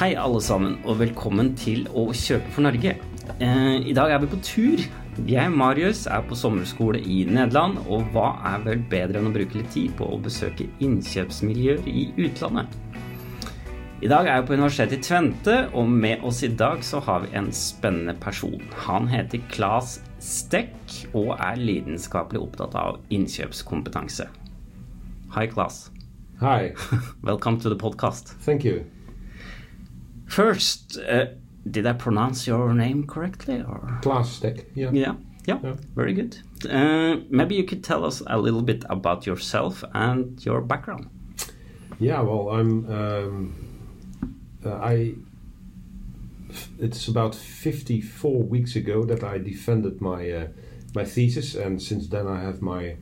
Hei, alle sammen, og velkommen til Å kjøpe for Norge. Eh, I dag er vi på tur. Jeg, Marius, er på sommerskole i Nederland, og hva er vel bedre enn å bruke litt tid på å besøke innkjøpsmiljøer i utlandet? I dag er jeg på Universitetet i Tvente, og med oss i dag så har vi en spennende person. Han heter Claes Stekk og er lidenskapelig opptatt av innkjøpskompetanse. Hei, Claes. Hi, Welcome to the podcast. thank you. First, uh, did I pronounce your name correctly? Or Klaas Stek, yeah. yeah, yeah, Yeah. very good. Uh, maybe you could tell us a little bit about yourself and your background. Yeah, well, I'm. Um, uh, I. It's about 54 weeks ago that I defended my uh, my thesis, and since then I have my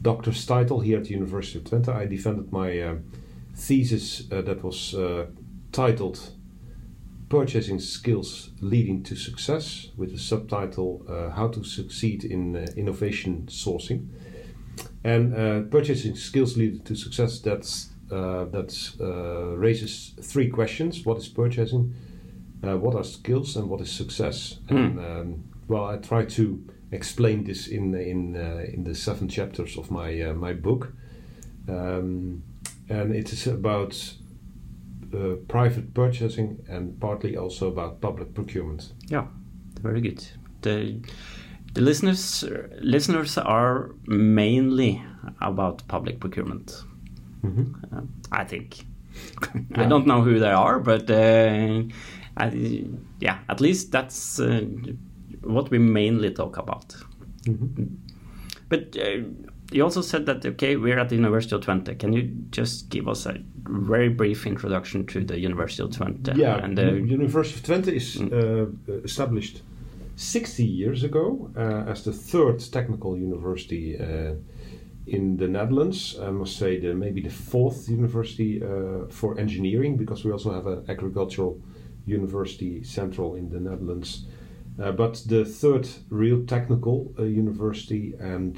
doctor's title here at the University of Twente. I defended my uh, thesis uh, that was uh, titled "Purchasing Skills Leading to Success," with the subtitle uh, "How to Succeed in uh, Innovation Sourcing." And uh, purchasing skills leading to success. That's uh, that uh, raises three questions: What is purchasing? Uh, what are skills, and what is success? And um, well, I try to explain this in in in the seven chapters of my uh, my book, um, and it is about uh, private purchasing and partly also about public procurement. Yeah, very good. The the listeners listeners are mainly about public procurement. Uh, I think. I don't know who they are, but uh, I, yeah, at least that's uh, what we mainly talk about. But uh, you also said that okay, we're at the University of Twente. Can you just give us a very brief introduction to the University of Twente? Yeah, and the University of Twente is uh, established 60 years ago uh, as the third technical university uh, in the Netherlands. I must say, the, maybe the fourth university uh, for engineering, because we also have an agricultural university central in the Netherlands. Uh, but the third real technical uh, university, and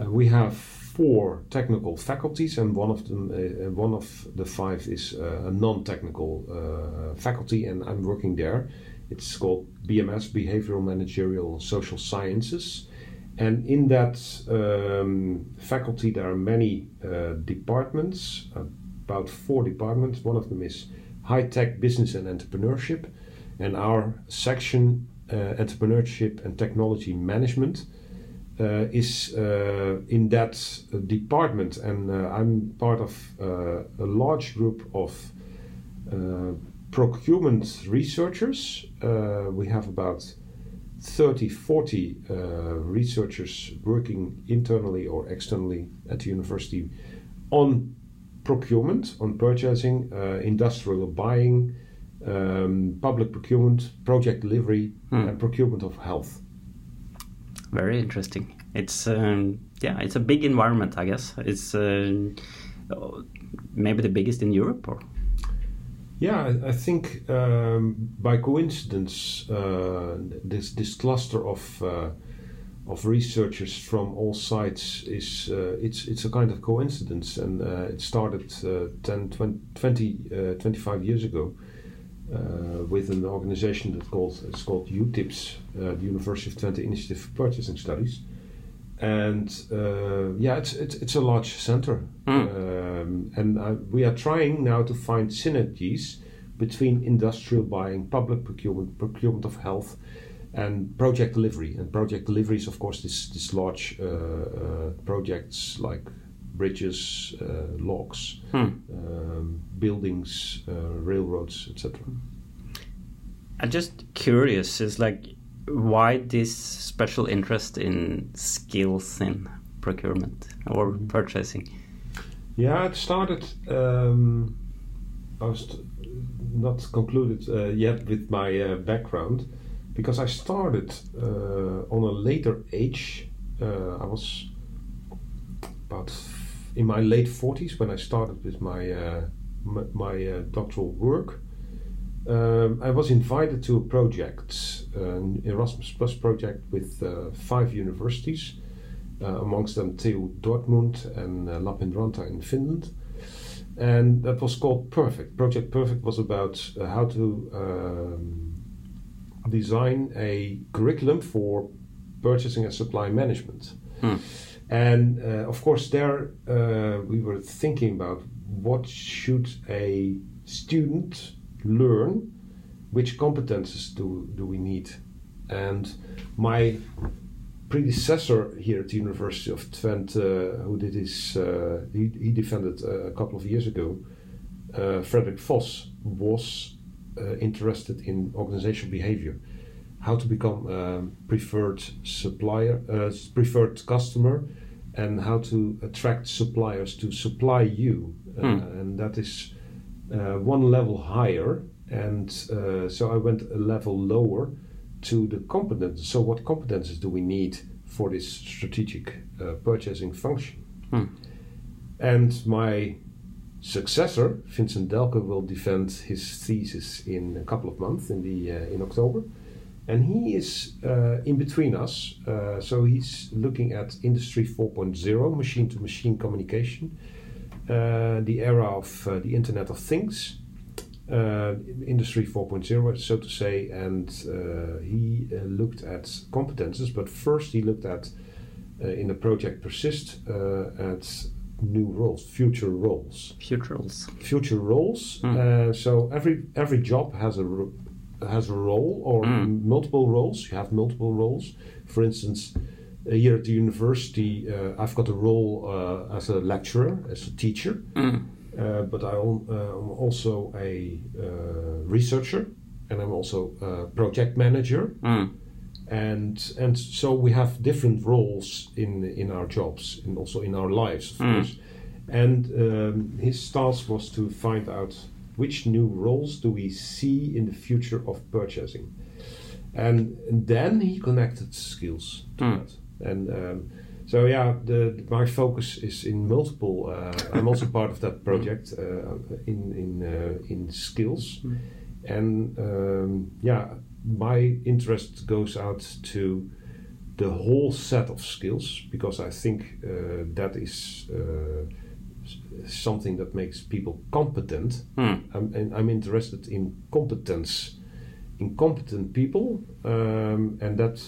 uh, we have four technical faculties, and one of them, uh, uh, one of the five is uh, a non-technical uh, faculty, and I'm working there. It's called BMS, Behavioral Managerial Social Sciences, and in that um, faculty there are many uh, departments, about four departments. One of them is high-tech business and entrepreneurship, and our section, entrepreneurship and technology management is uh, in that uh, department, and uh, I'm part of uh, a large group of uh, procurement researchers. Uh, we have about 30, 40 uh, researchers working internally or externally at the university on procurement, on purchasing, uh, industrial buying, um, public procurement, project delivery, Hmm. and procurement of health. Very interesting. It's um, yeah, it's a big environment, I guess. It's uh, maybe the biggest in Europe, or Yeah, I, think um, by coincidence, uh, this this cluster of uh, of researchers from all sides is uh, it's it's a kind of coincidence, and uh, it started uh, 10, 20, 20 uh, 25 years ago with an organization that called it's called UTIPS, uh, the University of Twente Initiative for Purchasing Studies. And uh, yeah, it's, it's it's a large center, um, and uh, we are trying now to find synergies between industrial buying, public procurement, procurement of health, and project delivery. And project delivery is, of course, this this large uh, uh, projects like bridges, uh, locks, um, buildings, uh, railroads, etc. I'm just curious. Is like why this special interest in skills in procurement or purchasing? Yeah, it started. Um, I was not concluded uh, yet with my uh, background because I started uh, on a later age. Uh, I was about in my late forties when I started with my uh, my uh, doctoral work. Um, I was invited to a project, an Erasmus Plus project with uh, five universities, uh, amongst them TU Dortmund and uh, Lappeenranta in Finland. and that was called Perfect. Project Perfect was about uh, how to um, design a curriculum for purchasing and supply management. Hmm. And uh, of course, there uh, we were thinking about what should a student learn, which competences do, do we need. And my predecessor here at the University of Twente, uh, who did his, uh, he, he defended uh, a couple of years ago, uh, Frederik Vos, was uh, interested in organizational behavior, how to become um, preferred supplier, uh, preferred customer, and how to attract suppliers to supply you, Hmm. and that is one level higher. And so I went a level lower to the competence. So, what competences do we need for this strategic uh, purchasing function? Hmm. And my successor, Vincent Delke, will defend his thesis in a couple of months in the uh, in October, and he is uh, in between us. Uh, so he's looking at Industry 4.0, machine-to-machine communication, uh, the era of uh, the Internet of Things uh, Industry 4.0, so to say, and uh, he uh, looked at competences. But first, he looked at uh, in the project Persist uh, at new roles, future roles, Future roles. future roles. Mm. Uh, so every every job has a ro- has a role or Mm. multiple roles. You have multiple roles. For instance. Here at the university, uh, I've got a role uh, as a lecturer, as a teacher, Mm. uh, but I am also a uh, researcher and I'm also a project manager. Mm. And and so we have different roles in in our jobs and also in our lives, of Mm. course. And um, his task was to find out which new roles do we see in the future of purchasing. And, and then he connected skills to Mm. that. And um, so yeah, the, my focus is in multiple. Uh, I'm also part of that project uh, in in uh, in skills, Mm. and um, yeah, my interest goes out to the whole set of skills because I think that is something that makes people competent. Mm. I'm, and I'm interested in competence, in competent people, um, and that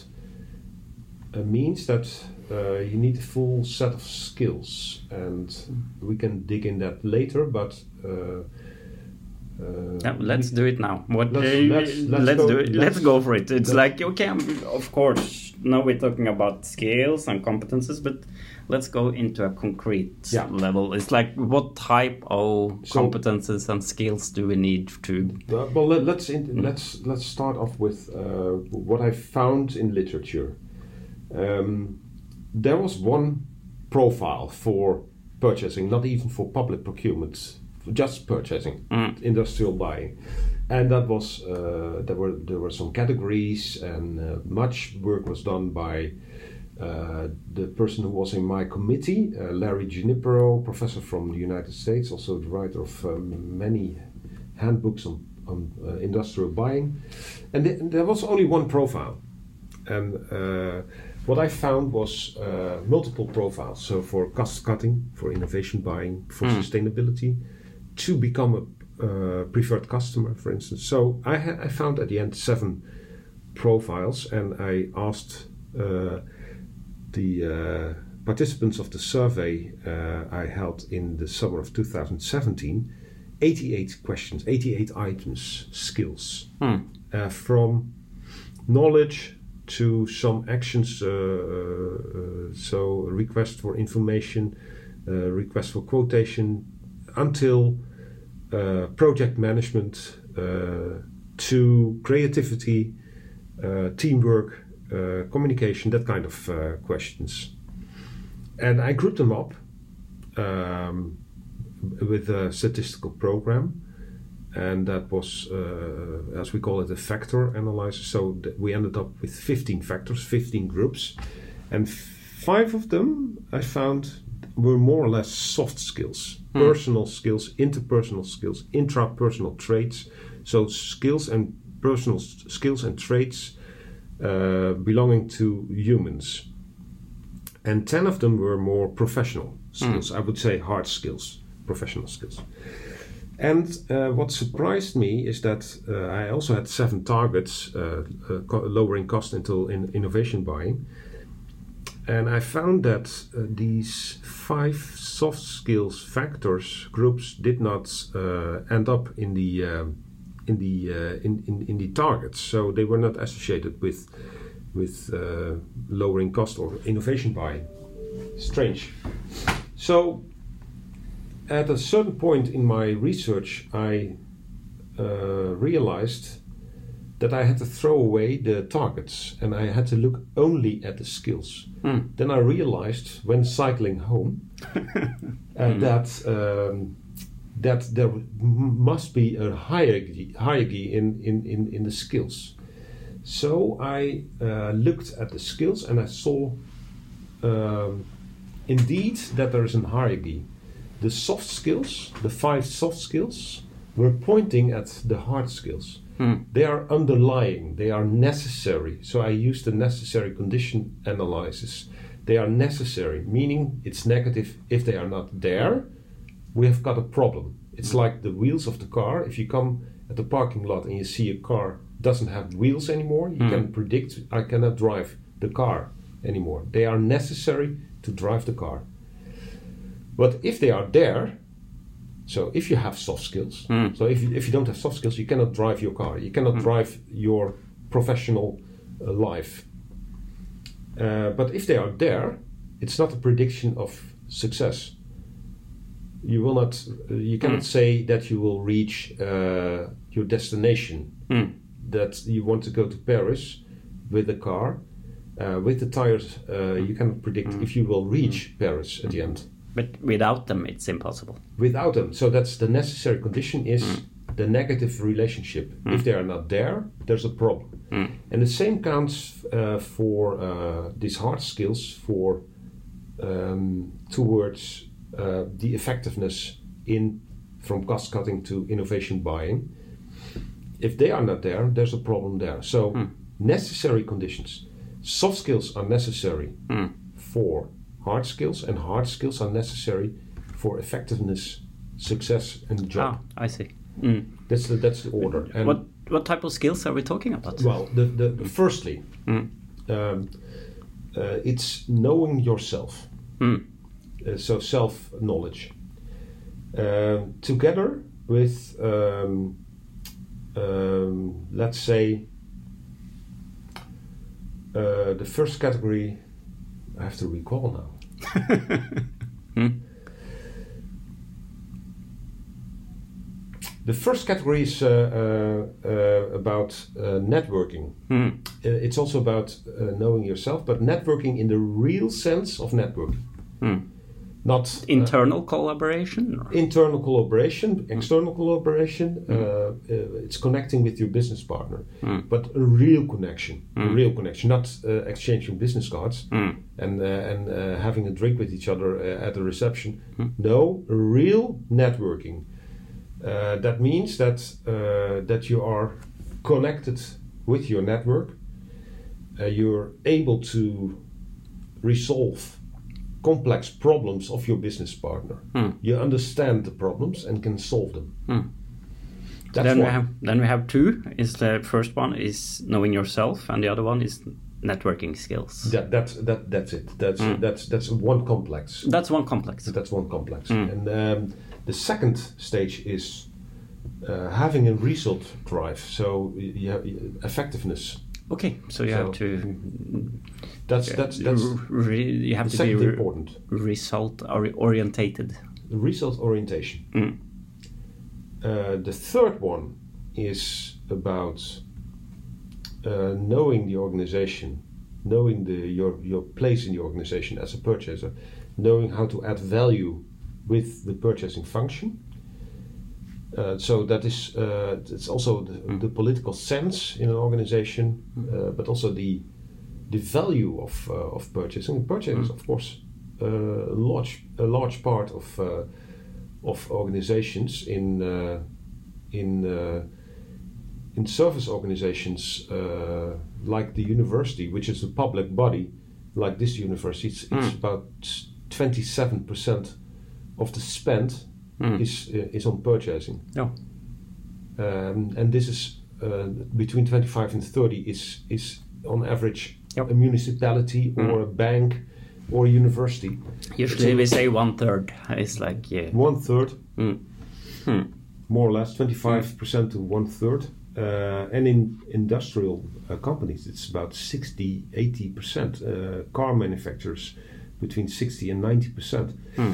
means that uh, you need a full set of skills, and we can dig in that later. But uh, uh, Yeah, let's do it now. What? Let's- uh, let's- let's, let's go- do it. Let's, let's- go for it. It's like okay, of course. Now we're talking about skills and competences, but let's go into a concrete Yeah. level. It's like what type of So- competences and skills do we need to? Uh, well, let, let's in, let's let's start off with uh, what I found in literature. Um, there was one profile for purchasing, not even for public procurement, just purchasing, Mm. industrial buying, and that was uh, there were there were some categories, and uh, much work was done by. Uh, the person who was in my committee, uh, Larry Giunipero, professor from the United States, also the writer of um, many handbooks on, on uh, industrial buying. And th- there was only one profile. And uh, what I found was uh, multiple profiles. So for cost cutting, for innovation buying, for Hmm. sustainability, to become a uh, preferred customer, for instance. So I, ha- I found at the end seven profiles, and I asked uh, the uh, participants of the survey uh, I held in the summer of 2017 88 questions, 88 items, skills, uh, from knowledge to some actions. Uh, uh, so, request for information, uh, request for quotation, until project management, to creativity, teamwork, communication, that kind of questions. And I grouped them up um, with a statistical program, and that was, uh, as we call it, a factor analysis. So th- we ended up with 15 factors, 15 groups, and five of them I found were more or less soft skills, Hmm. personal skills, interpersonal skills, intrapersonal traits. So skills and personal s- skills and traits uh, belonging to humans. And 10 of them were more professional skills, I would say hard skills, professional skills. And uh, what surprised me is that uh, I also had seven targets uh, uh co- lowering cost until in innovation buying. And I found that uh, these five soft skills factors groups did not uh, end up in the um, in the in, in, in the targets, so they were not associated with with lowering cost or innovation buying. Strange. So at a certain point in my research, I uh, realized that I had to throw away the targets and I had to look only at the skills. Mm. Then I realized when cycling home uh, mm. that um, that there must be a hierarchy, hierarchy in, in, in, in the skills. So I uh, looked at the skills and I saw um, indeed that there is a hierarchy the soft skills, the five soft skills, were pointing at the hard skills. Hmm. They are underlying, they are necessary. So I use the necessary condition analysis. They are necessary, meaning it's negative if they are not there, we have got a problem. It's hmm. like the wheels of the car. If you come at the parking lot and you see a car doesn't have wheels anymore, you hmm. can predict I cannot drive the car anymore. They are necessary to drive the car. But if they are there, so if you have soft skills, mm. so if you, if you don't have soft skills, you cannot drive your car, you cannot mm. drive your professional uh, life. Uh, but if they are there, it's not a prediction of success. You will not, uh, you cannot mm. say that you will reach uh, your destination. Hmm. That you want to go to Paris with a car, uh, with the tires. Uh, you cannot predict hmm. if you will reach hmm. Paris at the end. But without them, it's impossible. Without them, so that's the necessary condition is mm. the negative relationship. Mm. If they are not there, there's a problem. Mm. And the same counts uh, for uh, these hard skills for um, towards uh, the effectiveness in from cost cutting to innovation buying. If they are not there, there's a problem there. So hmm. necessary conditions. Soft skills are necessary hmm. for hard skills, and hard skills are necessary for effectiveness, success, and job. Ah, I see. Mm. That's the that's the order. And what what type of skills are we talking about? Well, the, the, the firstly, mm. um, uh, it's knowing yourself. Mm. Uh, so self knowledge, uh, together with um, um, let's say uh, the first category. I have to recall now hmm? The first category is uh, uh, uh, about uh, networking. Uh, it's also about uh, knowing yourself, but networking in the real sense of networking. Hmm not uh, internal collaboration or? internal collaboration external collaboration mm. uh, it's connecting with your business partner mm. but a real connection mm. a real connection not uh, exchanging business cards mm. and uh, and uh, having a drink with each other uh, at a reception mm. no real networking that means that that you are connected with your network you're able to resolve complex problems of your business partner. Hmm. You understand the problems and can solve them. Hmm. then we have then we have two. Is the first one is knowing yourself, and the other one is networking skills. That that's that that's it. That's mm. that's that's one complex. That's one complex. That's one complex. Mm. And um, the second stage is uh, having a result drive. So you have effectiveness. Okay, so you so have to that's that's that's re, you have to be re important. Result orientated. Result orientation. Mm. Uh, the third one is about uh, knowing the organization, knowing the your your place in the organization as a purchaser, knowing how to add value with the purchasing function. Uh, so that is uh, it's also the, the, political sense in an organization, uh, but also the the value of uh, of purchasing. Purchasing is, mm. of course, uh, a large a large part of uh, of organizations in in in service organizations like the university, which is a public body, like this university. It's, mm. it's about twenty seven percent of the spend Mm. is uh, is on purchasing, Yeah. um, and this is uh, between 25 and 30 is is on average Yep. a municipality or a bank or a university. Usually So- we say one third. It's like yeah. One third, Mm. Hmm. more or less, 25% to one third. Uh, and in industrial uh, companies, it's about 60, 80%. Uh, car manufacturers, between 60 and 90%. Hmm.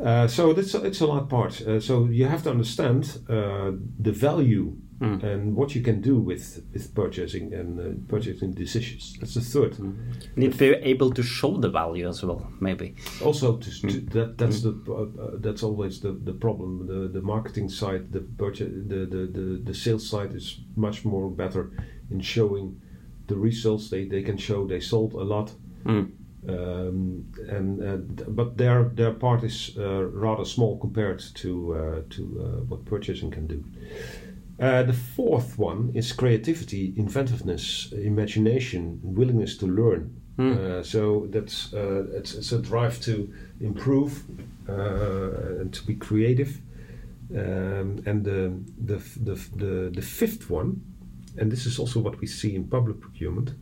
Uh, so that's it's a large part. Uh, so you have to understand uh, the value Mm. and what you can do with, with purchasing and uh, purchasing decisions. That's the third. Need to be able to show the value as well, maybe. Also, to, to, that that's the uh, that's always the, the problem. The the marketing side, the purchase, the, the, the, the sales side is much more better in showing the results. They they can show they sold a lot, Mm. Um, and uh, but their their part is uh, rather small compared to uh, to uh, what purchasing can do. Uh, the fourth one is creativity, inventiveness, imagination, willingness to learn. Uh, so that's uh, it's, it's a drive to improve uh, and to be creative. Um, and the, the, the, the, the fifth one, and this is also what we see in public procurement,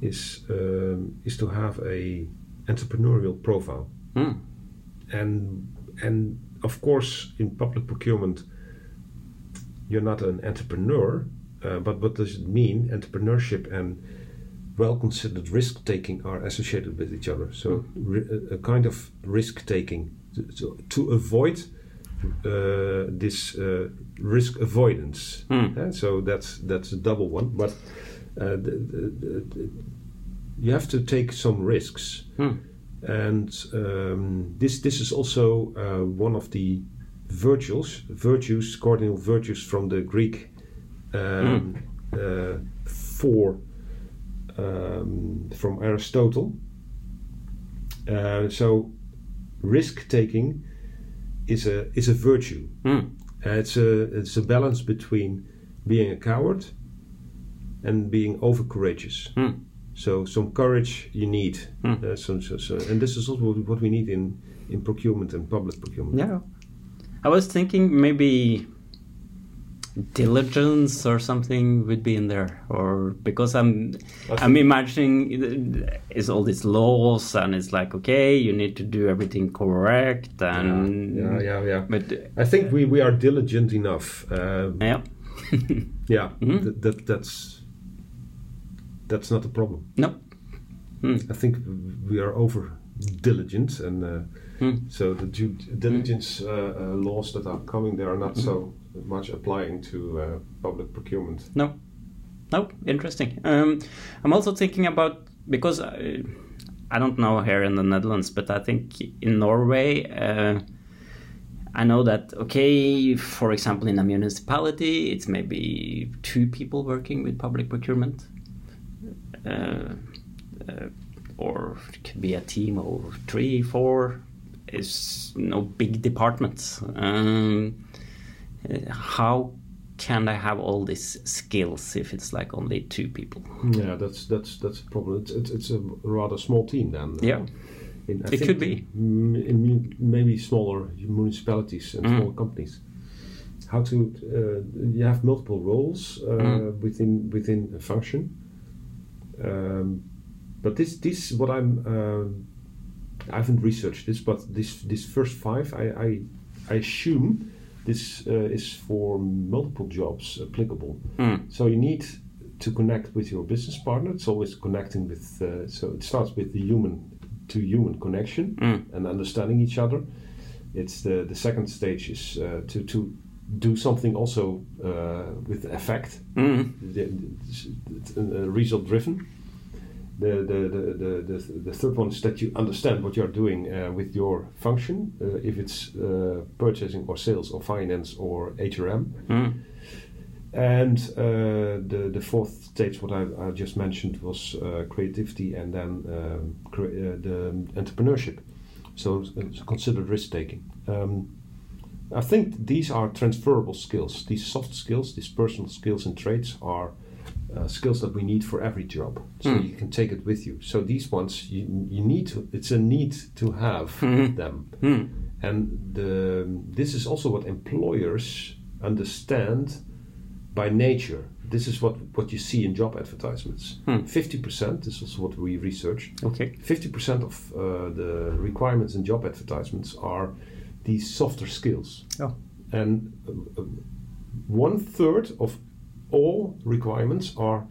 is um, is to have a entrepreneurial profile. Mm. And and of course, in public procurement, you're not an entrepreneur. Uh, but what does it mean? Entrepreneurship and well considered risk taking are associated with each other. So, ri- a, a kind of risk taking to, to, avoid uh, this uh, risk avoidance. Hmm. Uh, so that's that's a double one. But the, the, you have to take some risks Hmm. and um, this this is also uh, one of the virtues virtues cardinal virtues from the Greek um, uh, four um, from Aristotle. Uh, so risk taking is a is a virtue. Mm. Uh, it's a it's a balance between being a coward and being over courageous. Mm. So some courage you need. Hmm. Uh, so, so, so, and this is also what- what we need in, in procurement and public procurement. Yeah. I was thinking maybe diligence or something would be in there or because i'm i'm imagining it's all these laws and it's like okay you need to do everything correct and yeah, yeah, yeah. but I think we, we are diligent enough. Uh, yeah yeah, Mhm. th- that that's that's not a problem. no Hmm. I think we are over diligent, and uh, Hmm. so the due diligence uh, uh, laws that are coming, they are not so much applying to uh, public procurement. No, no, interesting. Um, I'm also thinking about because I, I don't know here in the Netherlands, but I think in Norway, uh, I know that okay, for example, in a municipality, it's maybe two people working with public procurement, or it could be a team of three, four. It's no big departments. Um, uh, how can I have all these skills if it's like only two people? Yeah, that's that's that's a problem. It's it's, a rather small team then. Yeah. In, It could be. m- maybe smaller municipalities and Mm. smaller companies. How to uh, you have multiple roles uh, Mm. within within a function. Um, but this this what I'm um I haven't researched this, but this this first five I I, I assume this uh, is for multiple jobs applicable. Mm. So you need to connect with your business partner. It's always connecting with. Uh, so it starts with the human to human connection Mm. and understanding each other. It's the the second stage is uh, to to do something also uh, with effect, Mm. result driven. The, the, the, the, the, the third one is that you understand what you're doing uh, with your function, uh, if it's uh, purchasing or sales or finance or HRM. Mm. And uh, the the fourth stage, what I, I just mentioned, was uh, creativity, and then um, cre- uh, the entrepreneurship. So uh, considered risk taking. Um, I think these are transferable skills. These soft skills, these personal skills and traits, are uh, skills that we need for every job. So Hmm. you can take it with you. So these ones, you, you need to. It's a need to have Mhm. them. Mm. and the, this is also what employers understand by nature. This is what, what you see in job advertisements. Hmm. Fifty percent. This is what we research. Okay. Fifty percent of uh, the requirements in job advertisements are these softer skills, Oh. and uh, uh, one third of all requirements are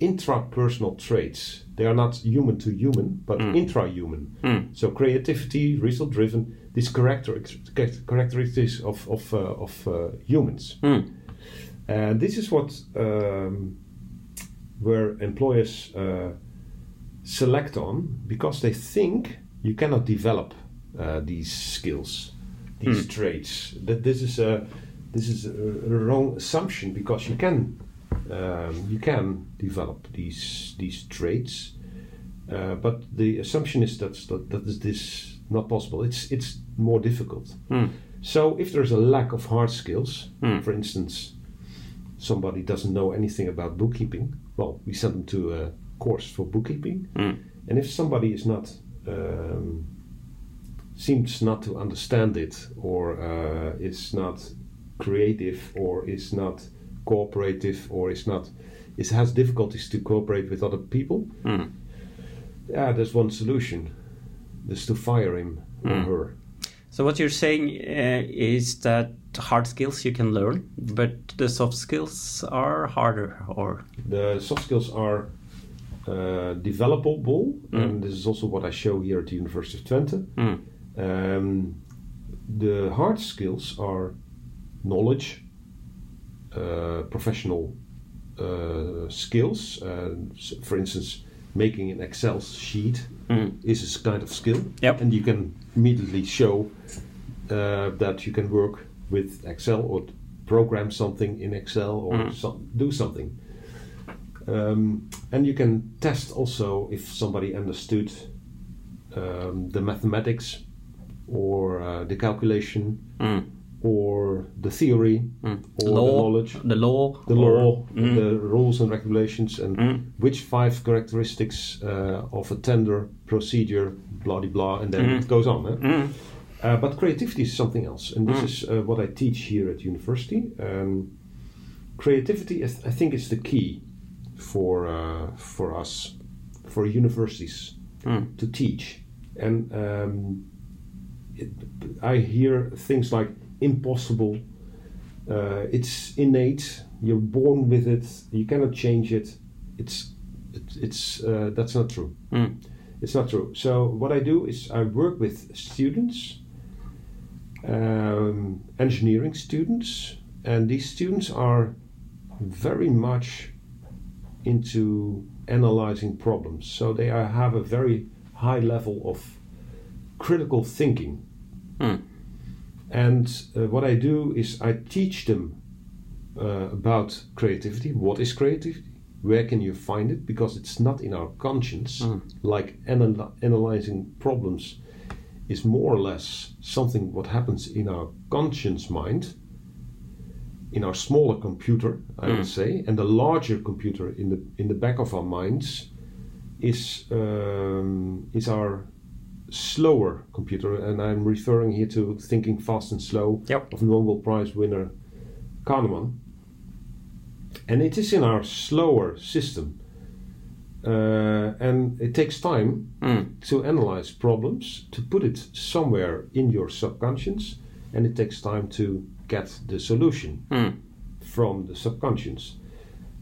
intrapersonal traits. They are not human to human, but Mm. intra-human. Mm. So creativity, result-driven, these character, characteristics of of, uh, of uh, humans. Mm. And this is what um, where employers uh, select on because they think you cannot develop uh, these skills, these Hmm. traits. That this is a this is a, wrong assumption because you can um, you can develop these these traits, uh, but the assumption is that that, that is this not possible. It's it's more difficult. Mm. So if there's a lack of hard skills, Hmm. for instance, somebody doesn't know anything about bookkeeping, well, we send them to a course for bookkeeping. Mm. And if somebody is not um, seems not to understand it, or uh, is not creative, or is not cooperative, or is not is has difficulties to cooperate with other people, Mm. yeah, there's one solution: is to fire him or Mm. her. So what you're saying uh, is that hard skills you can learn, but the soft skills are harder, or The soft skills are uh, developable, Mm. and this is also what I show here at the University of Twente. Um, the hard skills are knowledge, uh, professional uh, skills. Uh, for instance, making an Excel sheet Mm. is a kind of skill, Yep. and you can immediately show uh, that you can work with Excel or program something in Excel or Mm. some, do something. Um, and you can test also if somebody understood um, the mathematics or uh, the calculation Mm. or the theory Mm. or the knowledge, the law, the law, Mm. the rules and regulations, and Mm. which five characteristics uh, of a tender procedure, blah de blah, and then Mm. it goes on. eh? Uh, but creativity is something else, and this is uh, what I teach here at university. Um, creativity, I, I think, is the key for uh, for us, for universities to teach. And um, it, I hear things like impossible. Uh, it's innate. You're born with it. You cannot change it. It's it, it's uh, that's not true. Mm. It's not true. So what I do is I work with students, um, engineering students, and these students are very much into analyzing problems. So they are, have a very high level of critical thinking. Mm. And uh, what I do is I teach them uh, about creativity. What is creativity? Where can you find it? Because it's not in our conscience. Mm. Like anal- analyzing problems is more or less something what happens in our conscience mind, in our smaller computer, I Mm. would say, and the larger computer in the in the back of our minds is um, is our slower computer, and I'm referring here to Thinking Fast and Slow Yep. of Nobel Prize winner Kahneman. And it is in our slower system. Uh, and it takes time Mm. to analyze problems, to put it somewhere in your subconscious, and it takes time to get the solution Mm. from the subconscious.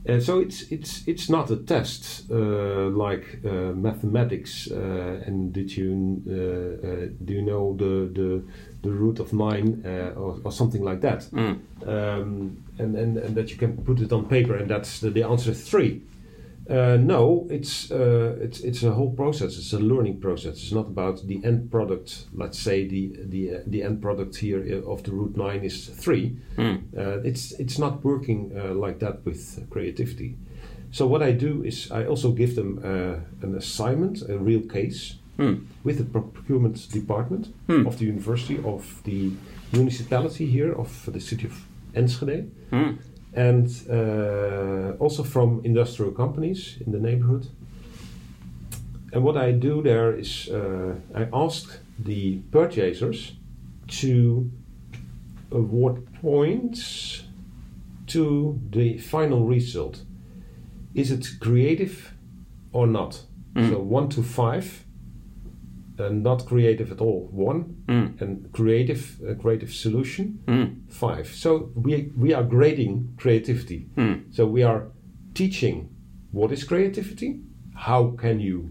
Uh, so it's it's it's not a test uh, like uh, mathematics. Uh, and did you uh, uh, do you know the the, the root of nine uh, or, or something like that? Mm. um, and, and, and that you can put it on paper and that's the, the answer is three. Uh, no, it's, uh, it's it's a whole process. It's a learning process. It's not about the end product. Let's say the the uh, the end product here of the root nine is three. Mm. Uh, it's it's not working uh, like that with creativity. So what I do is I also give them uh, an assignment, a real case, Mm. with the procurement department Hmm. of the university of the municipality here of the city of Enschede Mm. And uh, also from industrial companies in the neighborhood. And what I do there is uh, I ask the purchasers to award points to the final result. Is it creative or not? Mm. So one to five, and not creative at all, one, Mm. and creative, a creative solution, Mm. five. So we we are grading creativity. Mm. So we are teaching what is creativity, how can you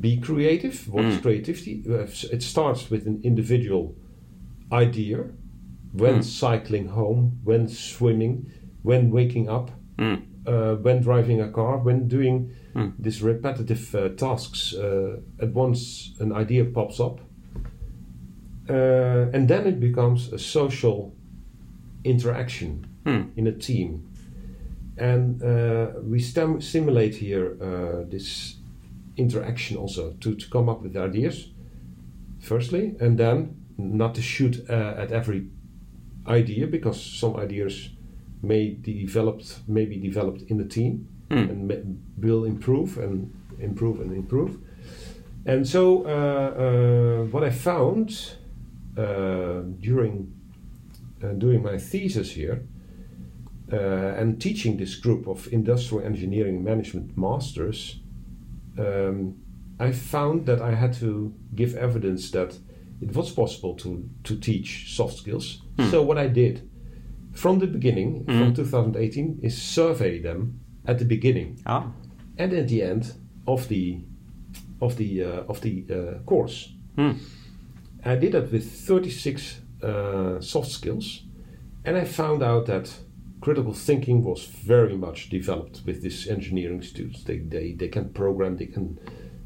be creative, what is Mm. creativity. Uh, It starts with an individual idea when Mm. cycling home, when swimming, when waking up, Mm. Uh, when driving a car, when doing Mm. these repetitive uh, tasks. Uh, at once an idea pops up, uh, and then it becomes a social interaction Mm. in a team. And uh, we stem- simulate here uh, this interaction also to, to come up with ideas, firstly, and then not to shoot at every idea because some ideas may developed may be developed in the team Mm. and will improve and improve and improve. And so, uh, uh, what I found uh, during uh, doing my thesis here uh, and teaching this group of industrial engineering management masters, um, I found that I had to give evidence that it was possible to, to teach soft skills. Hmm. So, what I did from the beginning, Hmm. from 2018, is survey them at the beginning Ja. and at the end of the of the uh, of the uh, course. Mm. I did that with 36 uh, soft skills, and I found out that critical thinking was very much developed with these engineering students. They they, they can program, they can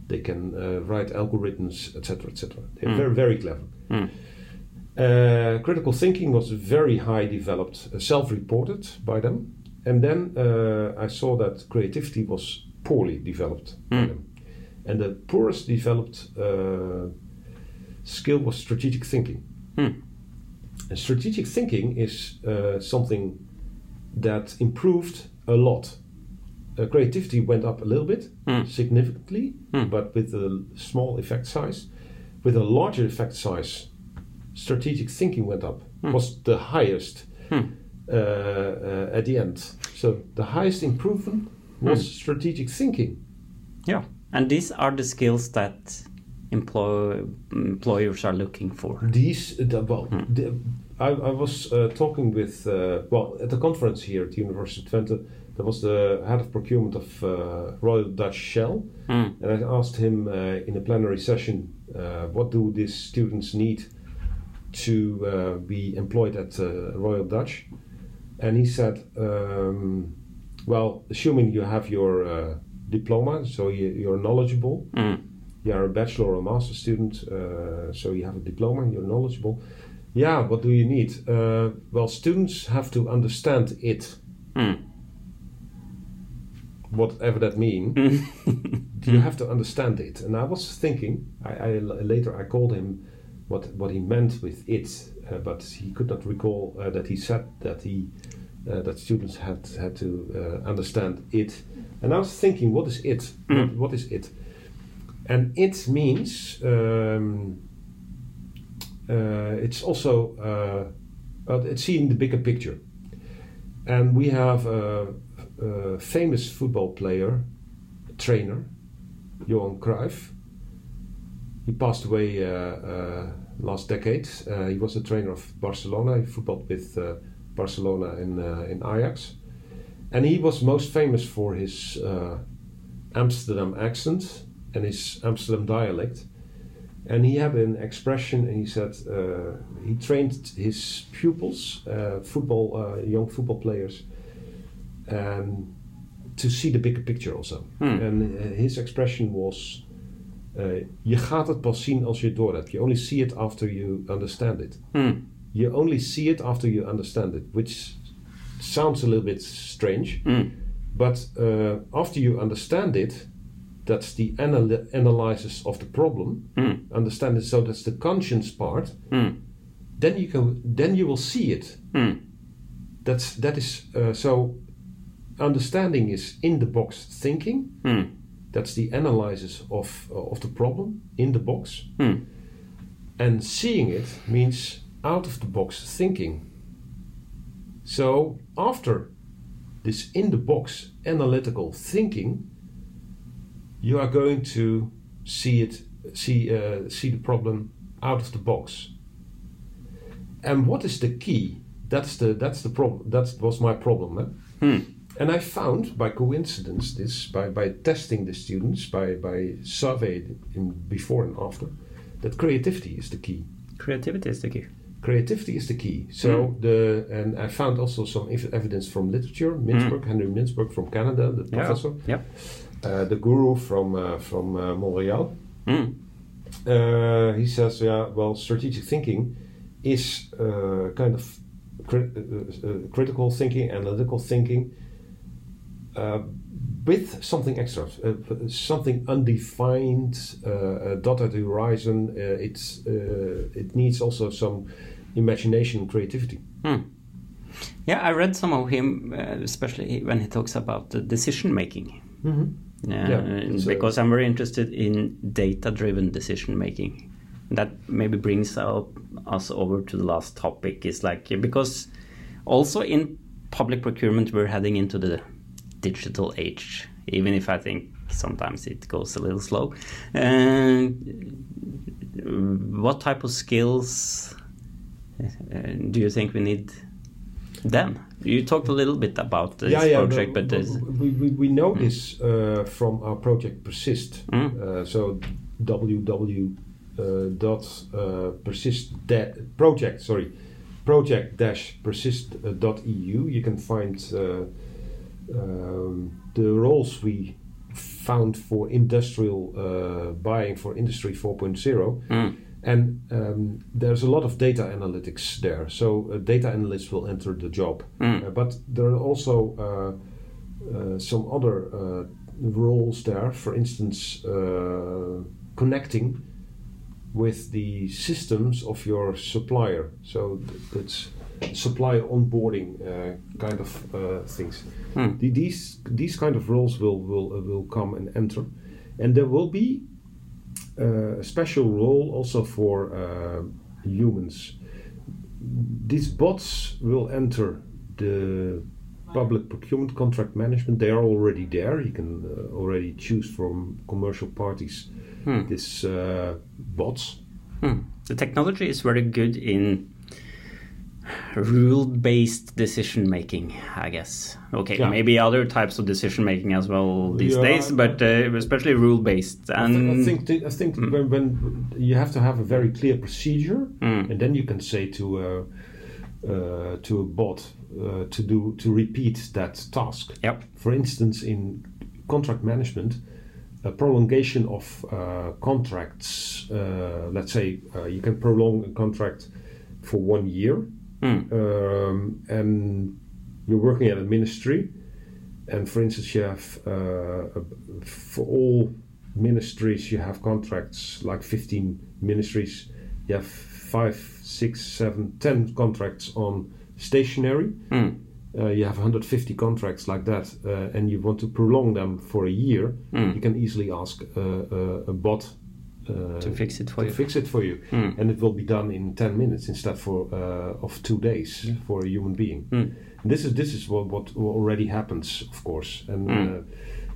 they can uh, write algorithms, etc., etc. They're Mm. very very clever. Uh, critical thinking was very high developed, uh, self-reported by them, and then uh, I saw that creativity was poorly developed by Mm. them, and the poorest developed uh, skill was strategic thinking. Mm. And strategic thinking is uh, something that improved a lot. Uh, creativity went up a little bit, Mm. significantly, Mm. but with a small effect size. With a larger effect size, strategic thinking went up. Mm. Was the highest Mm. uh, uh, at the end. So the highest improvement was Mm. strategic thinking. Yeah. And these are the skills that employ- employers are looking for. These, uh, the, well, Hmm. the, I, I was uh, talking with, uh, well, at the conference here at the University of Twente, there was the head of procurement of uh, Royal Dutch Shell, Mm. and I asked him uh, in a plenary session, uh, what do these students need to uh, be employed at uh, Royal Dutch? And he said, um, well, assuming you have your uh, diploma, so you, you're knowledgeable, Mm. you are a bachelor or a master student, uh, so you have a diploma, you're knowledgeable. Yeah, what do you need? Uh, well, students have to understand it, Mm. whatever that means, Mm. you have to understand it. And I was thinking, I, I later I called him what what he meant with it, uh, but he could not recall uh, that he said that he uh, that students had had to uh, understand it. And I was thinking, what is it? Mm. What, what is it? And it means um, uh, it's also it's seeing the bigger picture. And we have a, a famous football player, trainer, Johan Cruyff. He passed away uh, uh, last decade. Uh, he was a trainer of Barcelona. He footballed with uh, Barcelona in uh, in Ajax, and he was most famous for his uh, Amsterdam accent and his Amsterdam dialect. And he had an expression, and he said uh, he trained his pupils, uh, football, uh, young football players, um, to see the bigger picture also. Hmm. And his expression was, uh, "Je gaat het pas zien als je het door hebt. You only see it after you understand it. Mm. You only see it after you understand it," which sounds a little bit strange, Mm. but uh, after you understand it, that's the anal- analysis of the problem. Mm. Understand it, so that's the conscience part. Mm. Then you can, then you will see it. Mm. That's that is uh, so. Understanding is in the box thinking. That's the analysis of uh, of the problem in the box. Mm. And seeing it means out of the box thinking. So after this in the box analytical thinking, you are going to see it, see uh, see the problem out of the box. And what is the key? That's the that's the problem. That was my problem. Eh? Hmm. And I found by coincidence this by, by testing the students by by survey in before and after that creativity is the key. Creativity is the key. Creativity is the key. So the and I found also some ev- evidence from literature. Mintzberg, Henry Mintzberg from Canada, the professor, Yeah. uh, the guru from uh, from uh, Montreal. Mm. Uh, he says, yeah, well, strategic thinking is uh, kind of cri- uh, uh, critical thinking, analytical thinking, uh, with something extra, uh, something undefined, uh, uh, dot at the horizon. Uh, it's uh, it needs also some imagination and creativity. Hmm. Yeah, I read some of him, uh, especially when he talks about the decision making. Mm-hmm. Yeah, Yeah, a- because I'm very interested in data-driven decision making. That maybe brings out us over to the last topic. Is like because also in public procurement we're heading into the digital age. Even if I think sometimes it goes a little slow. And what type of skills uh, do you think we need then? You talked a little bit about this project, but, there's we, we, we know this uh, from our project Persist. Mm. Uh, so www uh, dot uh, persist project sorry project dash persist uh, dot eu. You can find uh, um, the roles we found for industrial uh, buying for Industry 4.0. Mm. And um, there's a lot of data analytics there. So uh, data analysts will enter the job. Mm. Uh, but there are also uh, uh, some other uh, roles there. For instance, uh, connecting with the systems of your supplier. So th- that's supplier onboarding uh, kind of uh, things. Hmm. The- these these kind of roles will will uh, will come and enter, and there will be uh, a special role also for uh, humans. These bots will enter the public procurement contract management. They are already there. You can uh, already choose from commercial parties Hmm. this uh, bots. Hmm. The technology is very good in rule-based decision making, I guess. Okay, Yeah. maybe other types of decision making as well these Yeah, days, but uh, especially rule-based. I, And I think th- I think when, when you have to have a very clear procedure, Mm. and then you can say to a uh, to a bot uh, to do to repeat that task. Yep. For instance, in contract management, a prolongation of uh, contracts. Uh, let's say uh, you can prolong a contract for one year, Hmm. um, and you're working at a ministry, and for instance, you have uh, for all ministries you have contracts like 15 ministries. You have five, six, seven, ten contracts on stationery. Hmm. Uh, you have 150 contracts like that, uh, and you want to prolong them for a year. Mm. You can easily ask uh, uh, a bot uh, To fix it for to you. fix it for you, Mm. and it will be done in 10 minutes instead for uh, of two days for a human being. Mm. This is this is what, what already happens, of course, and. Mm. Uh,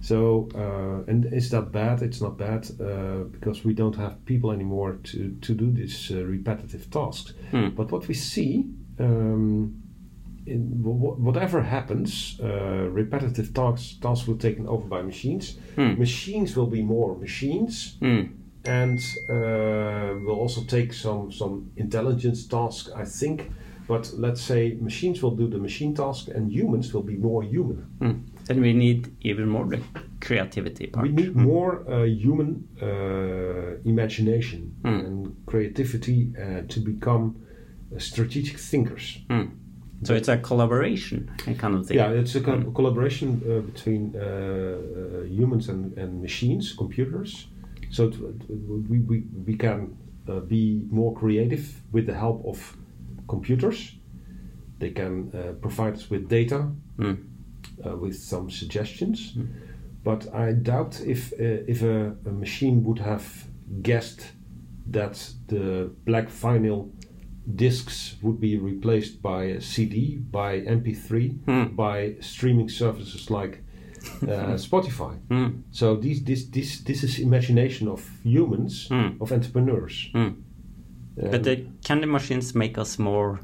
so, uh, and is that bad? It's not bad uh, because we don't have people anymore to, to do these uh, repetitive tasks. Hmm. But what we see, um, in wh- whatever happens, uh, repetitive tasks, tasks will be taken over by machines. Hmm. Machines will be more machines, Hmm. And uh, will also take some some intelligence task, I think. But let's say machines will do the machine task, and humans will be more human. Hmm. Then we need even more the creativity part. We need more uh, human uh, imagination Mm. and creativity uh, to become strategic thinkers. Hmm. So it's a collaboration kind of thing. Yeah, it's a co- collaboration uh, between uh, uh, humans and, and machines, computers. So we, we, we can uh, be more creative with the help of computers. They can uh, provide us with data, Hmm. uh, with some suggestions. But I doubt if uh, if a, a machine would have guessed that the black vinyl discs would be replaced by a CD, by MP3, Hmm. by streaming services like uh, Spotify. Mm. So these, this, this, this is imagination of humans, Hmm. of entrepreneurs. Mm. Um, But uh, can the machines make us more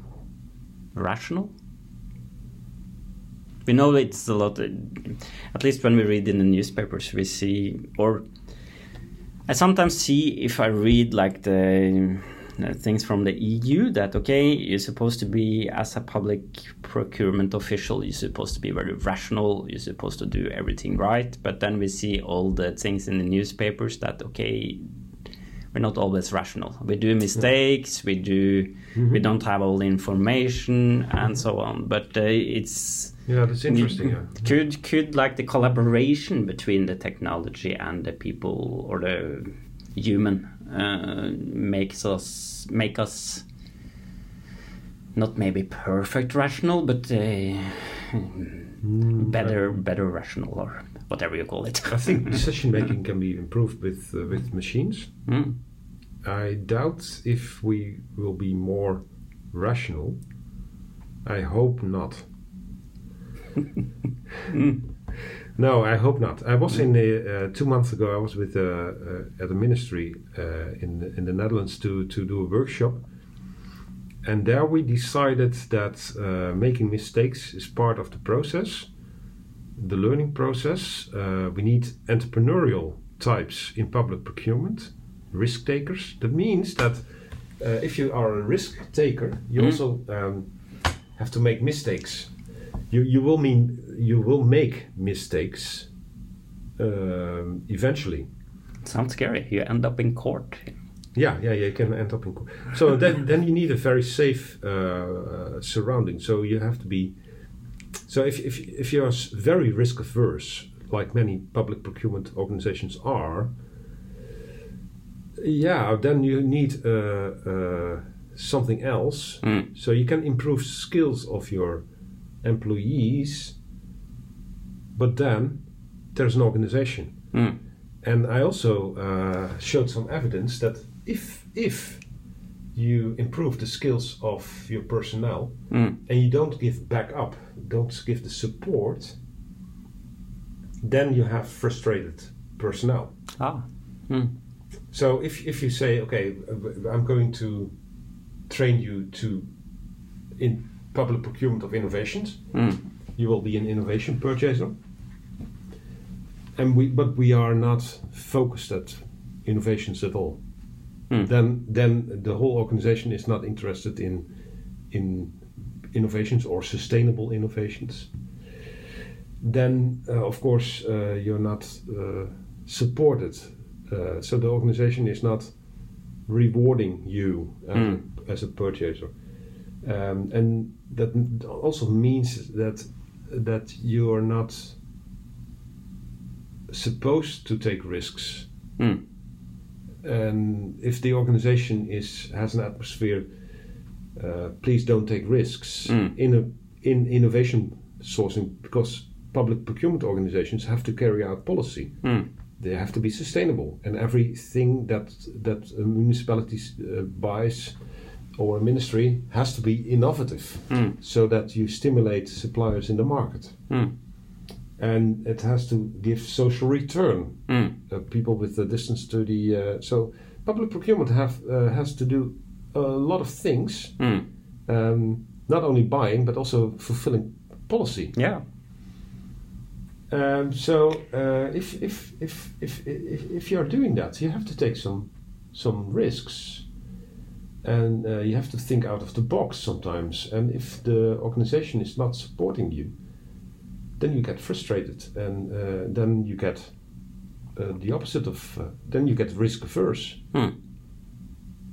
rational? We know it's a lot. At least when we read in the newspapers, we see, or I sometimes see if I read like the Uh, things from the EU that okay, you're supposed to be as a public procurement official, you're supposed to be very rational, you're supposed to do everything right. But then we see all the things in the newspapers that okay, we're not always rational. We do mistakes. We do. Mm-hmm. We don't have all the information and so on. But uh, it's yeah, that's interesting. yeah. Mm-hmm. could could like the collaboration between the technology and the people or the human uh, makes us make us not maybe perfect rational, but uh, better better rational or whatever you call it. I think decision making can be improved with uh, with machines. Mm. I doubt if we will be more rational. I hope not. no, I hope not. I was in the, uh, two months ago. I was with uh, uh, at a ministry uh, in the, in the Netherlands to to do a workshop, and there we decided that uh, making mistakes is part of the process, the learning process. Uh, we need entrepreneurial types in public procurement, risk takers. That means that uh, if you are a risk taker, you Mhm. also um, have to make mistakes. You you will mean you will make mistakes um, eventually. Sounds scary. You end up in court. Yeah, yeah, yeah. You can end up in court. So then, then you need a very safe uh, surrounding. So you have to be. So if if if you're very risk averse, like many public procurement organizations are, yeah, then you need uh, uh, something else. Mm. So you can improve skills of your employees, but then there's an organization. Mm. And I also uh, showed some evidence that if if you improve the skills of your personnel Mm. and you don't give back up, don't give the support, then you have frustrated personnel. Ah. Mm. So if if you say, okay, I'm going to train you to in public procurement of innovations, Mm. You will be an innovation purchaser. And we, but we are not focused at innovations at all. Hmm. Then, then the whole organization is not interested in in innovations or sustainable innovations. Then, uh, of course, uh, you're not uh, supported. Uh, so the organization is not rewarding you as, Hmm. a, as a purchaser, um, and that also means that that you are not supposed to take risks. Mm. And if the organization is has an atmosphere, uh, please don't take risks Mm. in a in innovation sourcing because public procurement organizations have to carry out policy. Mm. They have to be sustainable, and everything that that a municipality uh, buys or a ministry has to be innovative, Mm. so that you stimulate suppliers in the market, Mm. and it has to give social return Mm. uh, people with the distance to the uh, so public procurement have uh, has to do a lot of things Mm. um, not only buying but also fulfilling policy Yeah. um, so uh, if, if, if, if, if, if you're doing that you have to take some some risks and uh, you have to think out of the box sometimes and if the organization is not supporting you then you get frustrated and uh, then you get uh, the opposite of uh, then you get risk averse Mm.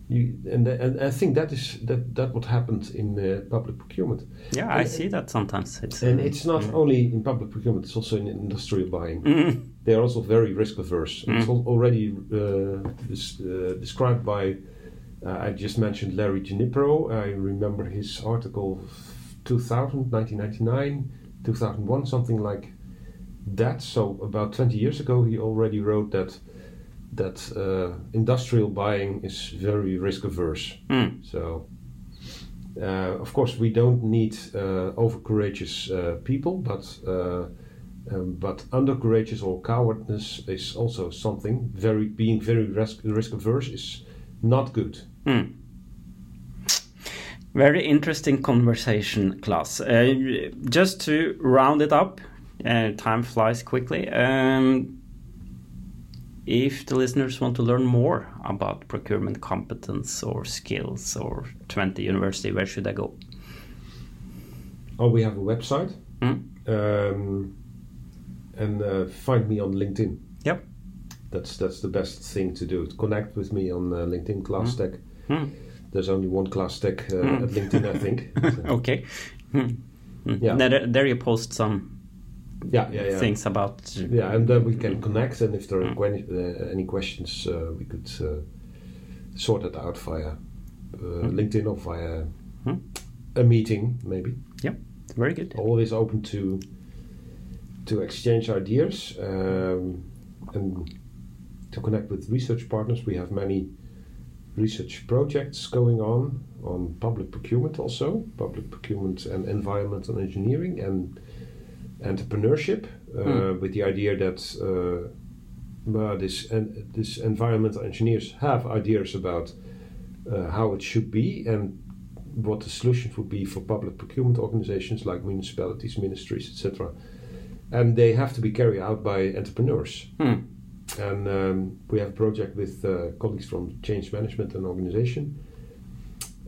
you, and, and I think that is that that what happened in uh, public procurement Yeah, I see that sometimes. It's and it's not only in public procurement it's also in industrial buying Mm. they are also very risk averse it's Mm. al- already uh, uh, described by uh, I just mentioned Larry Giunipero I remember his article 2000 1999 2001 something like that so about 20 years ago he already wrote that that uh, industrial buying is very risk averse. Mm. So, uh, of course, we don't need uh, over courageous uh, people, but uh, um, but under courageous or cowardness is also something. Very being very risk risk averse is not good. Mm. Very interesting conversation, Klaas. Uh, just to round it up, uh, time flies quickly. Um, if the listeners want to learn more about procurement competence or skills or Twente University, where should I go? Oh, we have a website. Mm. Um, and uh, find me on LinkedIn. Yep. That's that's the best thing to do. Connect with me on uh, LinkedIn, Klaas Stek. Mm. There's only one Klaas Stek uh, Mm. at LinkedIn, I think. So, Okay. Mm. Mm. Yeah. There, there you post some yeah, yeah, yeah. things about. Yeah, and then we can connect, and if there are que- uh, any questions, uh, we could uh, sort it out via uh, LinkedIn or via Hmm. a meeting, maybe. Yep. Very good. Always open to to exchange ideas um, and to connect with research partners. We have many research projects going on on public procurement, also public procurement and environmental engineering and entrepreneurship, uh, Hmm. with the idea that uh, this en- this environmental engineers have ideas about uh, how it should be and what the solution would be for public procurement organizations like municipalities, ministries, etc. And they have to be carried out by entrepreneurs. Hmm. And um, we have a project with uh, colleagues from Change Management and Organization.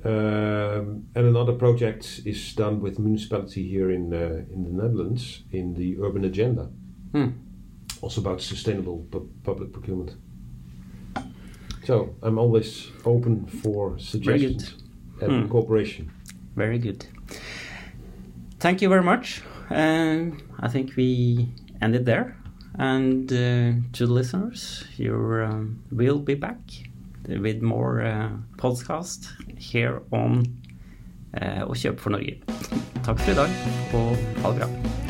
Um, and another project is done with municipality here in uh, in the Netherlands in the urban agenda, Hmm. also about sustainable pu- public procurement. So I'm always open for suggestions and Hmm. cooperation. Very good. Thank you very much. Um, I think we end it there. And uh, to the listeners, you um, will be back with more uh, podcast here on uh, Å kjøpe for Norge. Takk for i dag, og ha det bra.